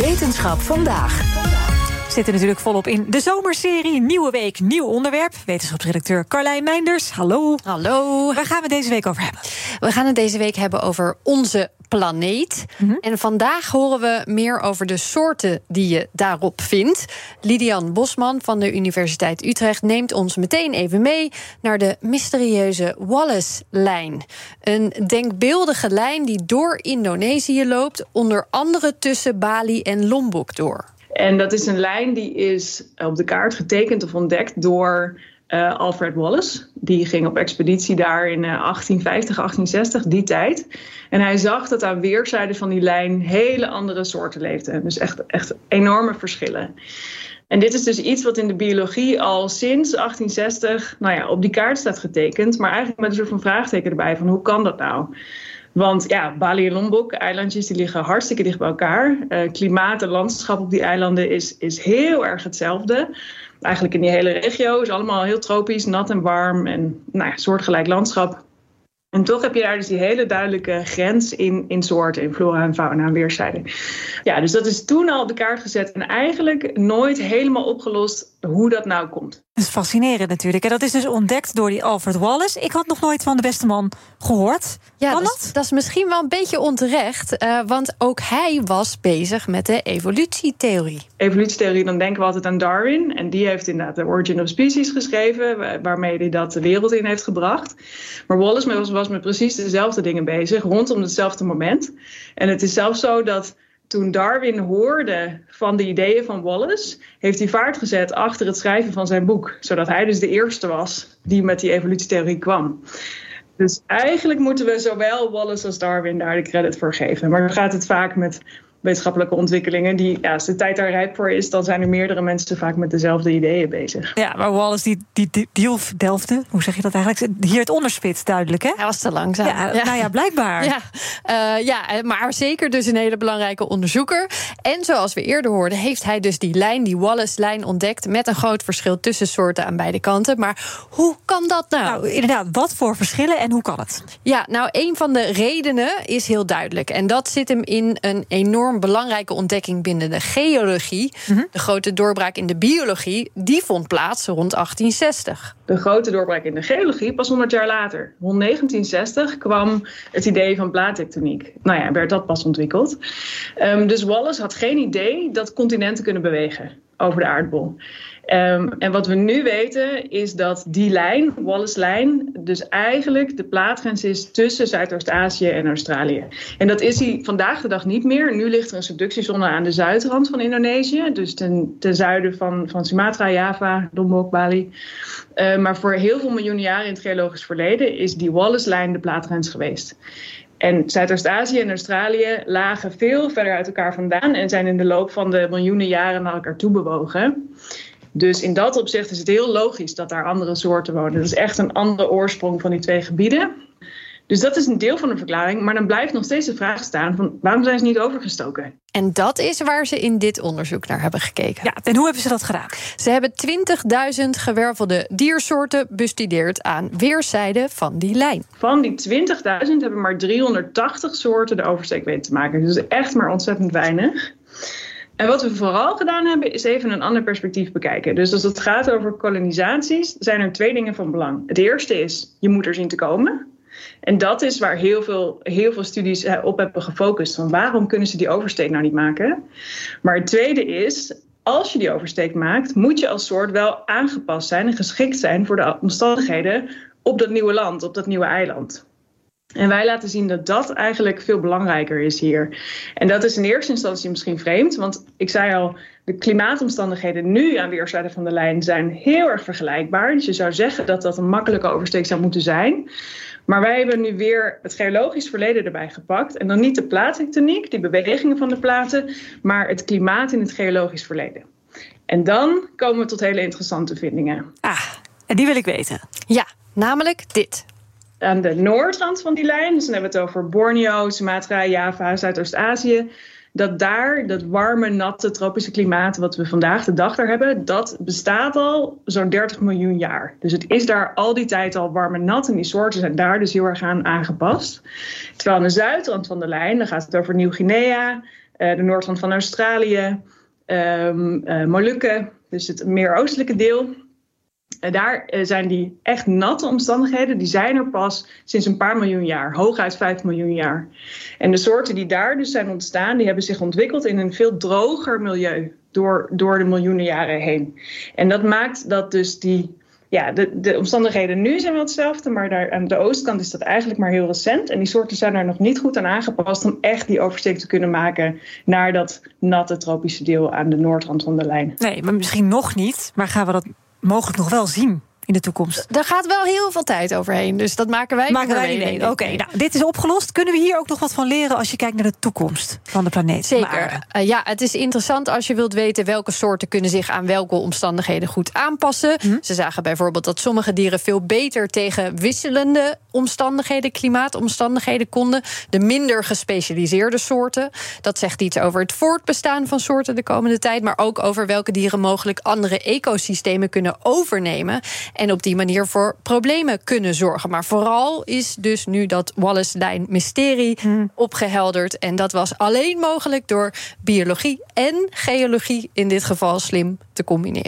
Wetenschap vandaag. We zitten natuurlijk volop in de zomerserie. Nieuwe week, nieuw onderwerp. Wetenschapsredacteur Carlijn Meinders, hallo. Hallo. Waar gaan we deze week over hebben? We gaan het deze week hebben over onze planeet. Mhm. En vandaag horen we meer over de soorten die je daarop vindt. Lidian Bosman van de Universiteit Utrecht neemt ons meteen even mee naar de mysterieuze Wallace-lijn. Een denkbeeldige lijn die door Indonesië loopt, onder andere tussen Bali en Lombok door. En dat is een lijn die is op de kaart getekend of ontdekt door uh, Alfred Wallace. Die ging op expeditie daar in uh, 1850, 1860, die tijd. En hij zag dat aan weerszijden van die lijn hele andere soorten leefden. Dus echt, echt enorme verschillen. En dit is dus iets wat in de biologie al sinds 1860 nou ja, op die kaart staat getekend. Maar eigenlijk met een soort van vraagteken erbij van hoe kan dat nou? Want ja, Bali en Lombok, eilandjes, die liggen hartstikke dicht bij elkaar. Uh, klimaat en landschap op die eilanden is, is heel erg hetzelfde. Eigenlijk in die hele regio is allemaal heel tropisch, nat en warm en nou ja, soortgelijk landschap. En toch heb je daar dus die hele duidelijke grens in, in soorten, in flora en fauna aan weerszijden. Ja, dus dat is toen al op de kaart gezet en eigenlijk nooit helemaal opgelost hoe dat nou komt. Dat is fascinerend natuurlijk. En dat is dus ontdekt door die Alfred Wallace. Ik had nog nooit van de beste man gehoord. Ja, dat, dat? is- dat is misschien wel een beetje onterecht. uh, want ook hij was bezig met de evolutietheorie. Evolutietheorie, dan denken we altijd aan Darwin. En die heeft inderdaad de Origin of Species geschreven, waarmee hij dat de wereld in heeft gebracht. Maar Wallace was, was met precies dezelfde dingen bezig, rondom hetzelfde moment. En het is zelfs zo dat toen Darwin hoorde van de ideeën van Wallace, heeft hij vaart gezet achter het schrijven van zijn boek. Zodat hij dus de eerste was die met die evolutietheorie kwam. Dus eigenlijk moeten we zowel Wallace als Darwin daar de credit voor geven. Maar dan gaat het vaak met wetenschappelijke ontwikkelingen die, ja, als de tijd daar rijp voor is, dan zijn er meerdere mensen vaak met dezelfde ideeën bezig. Ja, maar Wallace die, die, die, delfde, hoe zeg je dat eigenlijk? Hier het onderspit duidelijk, hè? Hij was te langzaam. Ja, nou ja, blijkbaar. Ja, uh, ja, maar zeker dus een hele belangrijke onderzoeker. En zoals we eerder hoorden, heeft hij dus die lijn, die Wallace-lijn ontdekt... met een groot verschil tussen soorten aan beide kanten. Maar hoe kan dat nou? Nou, inderdaad, wat voor verschillen en hoe kan het? Ja, nou, een van de redenen is heel duidelijk. En dat zit hem in een enorm belangrijke ontdekking binnen de geologie. Mm -hmm. De grote doorbraak in de biologie, die vond plaats rond 1860. De grote doorbraak in de geologie pas 100 jaar later. Rond 1960 kwam het idee van plaattectoniek. Nou ja, werd dat pas ontwikkeld. Um, dus Wallace had geen idee dat continenten kunnen bewegen over de aardbol. Um, en wat we nu weten is dat die lijn, Wallace-lijn, dus eigenlijk de plaatgrens is tussen Zuidoost-Azië en Australië. En dat is hij vandaag de dag niet meer. Nu ligt er een subductiezone aan de zuidrand van Indonesië, dus ten, ten zuiden van, van Sumatra, Java, Lombok, Bali. Uh, maar voor heel veel miljoenen jaren in het geologisch verleden is die Wallace-lijn de plaatgrens geweest. En Zuidoost-Azië en Australië lagen veel verder uit elkaar vandaan en zijn in de loop van de miljoenen jaren naar elkaar toe bewogen. Dus in dat opzicht is het heel logisch dat daar andere soorten wonen. Dat is echt een andere oorsprong van die twee gebieden. Dus dat is een deel van de verklaring. Maar dan blijft nog steeds de vraag staan: van waarom zijn ze niet overgestoken? En dat is waar ze in dit onderzoek naar hebben gekeken. Ja, en hoe hebben ze dat gedaan? Ze hebben 20.000 gewervelde diersoorten bestudeerd aan weerszijden van die lijn. Van die 20.000 hebben maar 380 soorten de oversteek weten te maken. Dus echt maar ontzettend weinig. En wat we vooral gedaan hebben, is even een ander perspectief bekijken. Dus als het gaat over kolonisaties, zijn er twee dingen van belang. Het eerste is, je moet er zien te komen. En dat is waar heel veel, heel veel studies op hebben gefocust. Van waarom kunnen ze die oversteek nou niet maken? Maar het tweede is, als je die oversteek maakt, moet je als soort wel aangepast zijn en geschikt zijn voor de omstandigheden op dat nieuwe land, op dat nieuwe eiland. En wij laten zien dat dat eigenlijk veel belangrijker is hier. En dat is in eerste instantie misschien vreemd, want ik zei al, de klimaatomstandigheden nu aan weerszijden van de lijn zijn heel erg vergelijkbaar. Dus je zou zeggen dat dat een makkelijke oversteek zou moeten zijn. Maar wij hebben nu weer het geologisch verleden erbij gepakt. En dan niet de plaattectoniek, die bewegingen van de platen, maar het klimaat in het geologisch verleden. En dan komen we tot hele interessante vindingen. Ah, en die wil ik weten. Ja, namelijk dit aan de noordrand van die lijn, dus dan hebben we het over Borneo, Sumatra, Java, Zuidoost-Azië, dat daar dat warme, natte, tropische klimaat wat we vandaag de dag daar hebben, dat bestaat al zo'n 30 miljoen jaar. Dus het is daar al die tijd al warm en nat en die soorten zijn daar dus heel erg aan aangepast. Terwijl aan de zuidrand van de lijn, dan gaat het over Nieuw-Guinea, de noordrand van Australië, um, Molukken, dus het meer oostelijke deel. Daar zijn die echt natte omstandigheden, die zijn er pas sinds een paar miljoen jaar, hooguit 5 miljoen jaar. En de soorten die daar dus zijn ontstaan, die hebben zich ontwikkeld in een veel droger milieu door, door de miljoenen jaren heen. En dat maakt dat dus die ja, de, de omstandigheden nu zijn wel hetzelfde, maar daar aan de oostkant is dat eigenlijk maar heel recent. En die soorten zijn er nog niet goed aan aangepast om echt die oversteek te kunnen maken naar dat natte tropische deel aan de noordrand van de lijn. Nee, maar misschien nog niet, maar gaan we dat mogelijk nog wel zien? In de toekomst. Daar gaat wel heel veel tijd overheen. Dus dat maken wij maken wij niet Oké, nou, dit is opgelost. Kunnen we hier ook nog wat van leren als je kijkt naar de toekomst van de planeet? Zeker. Uh, ja, het is interessant als je wilt weten welke soorten kunnen zich aan welke omstandigheden goed aanpassen. Hm? Ze zagen bijvoorbeeld dat sommige dieren veel beter tegen wisselende omstandigheden, klimaatomstandigheden konden. De minder gespecialiseerde soorten. Dat zegt iets over het voortbestaan van soorten de komende tijd, maar ook over welke dieren mogelijk andere ecosystemen kunnen overnemen en op die manier voor problemen kunnen zorgen. Maar vooral is dus nu dat Wallace-lijn mysterie hmm. opgehelderd. En dat was alleen mogelijk door biologie en geologie in dit geval slim te combineren.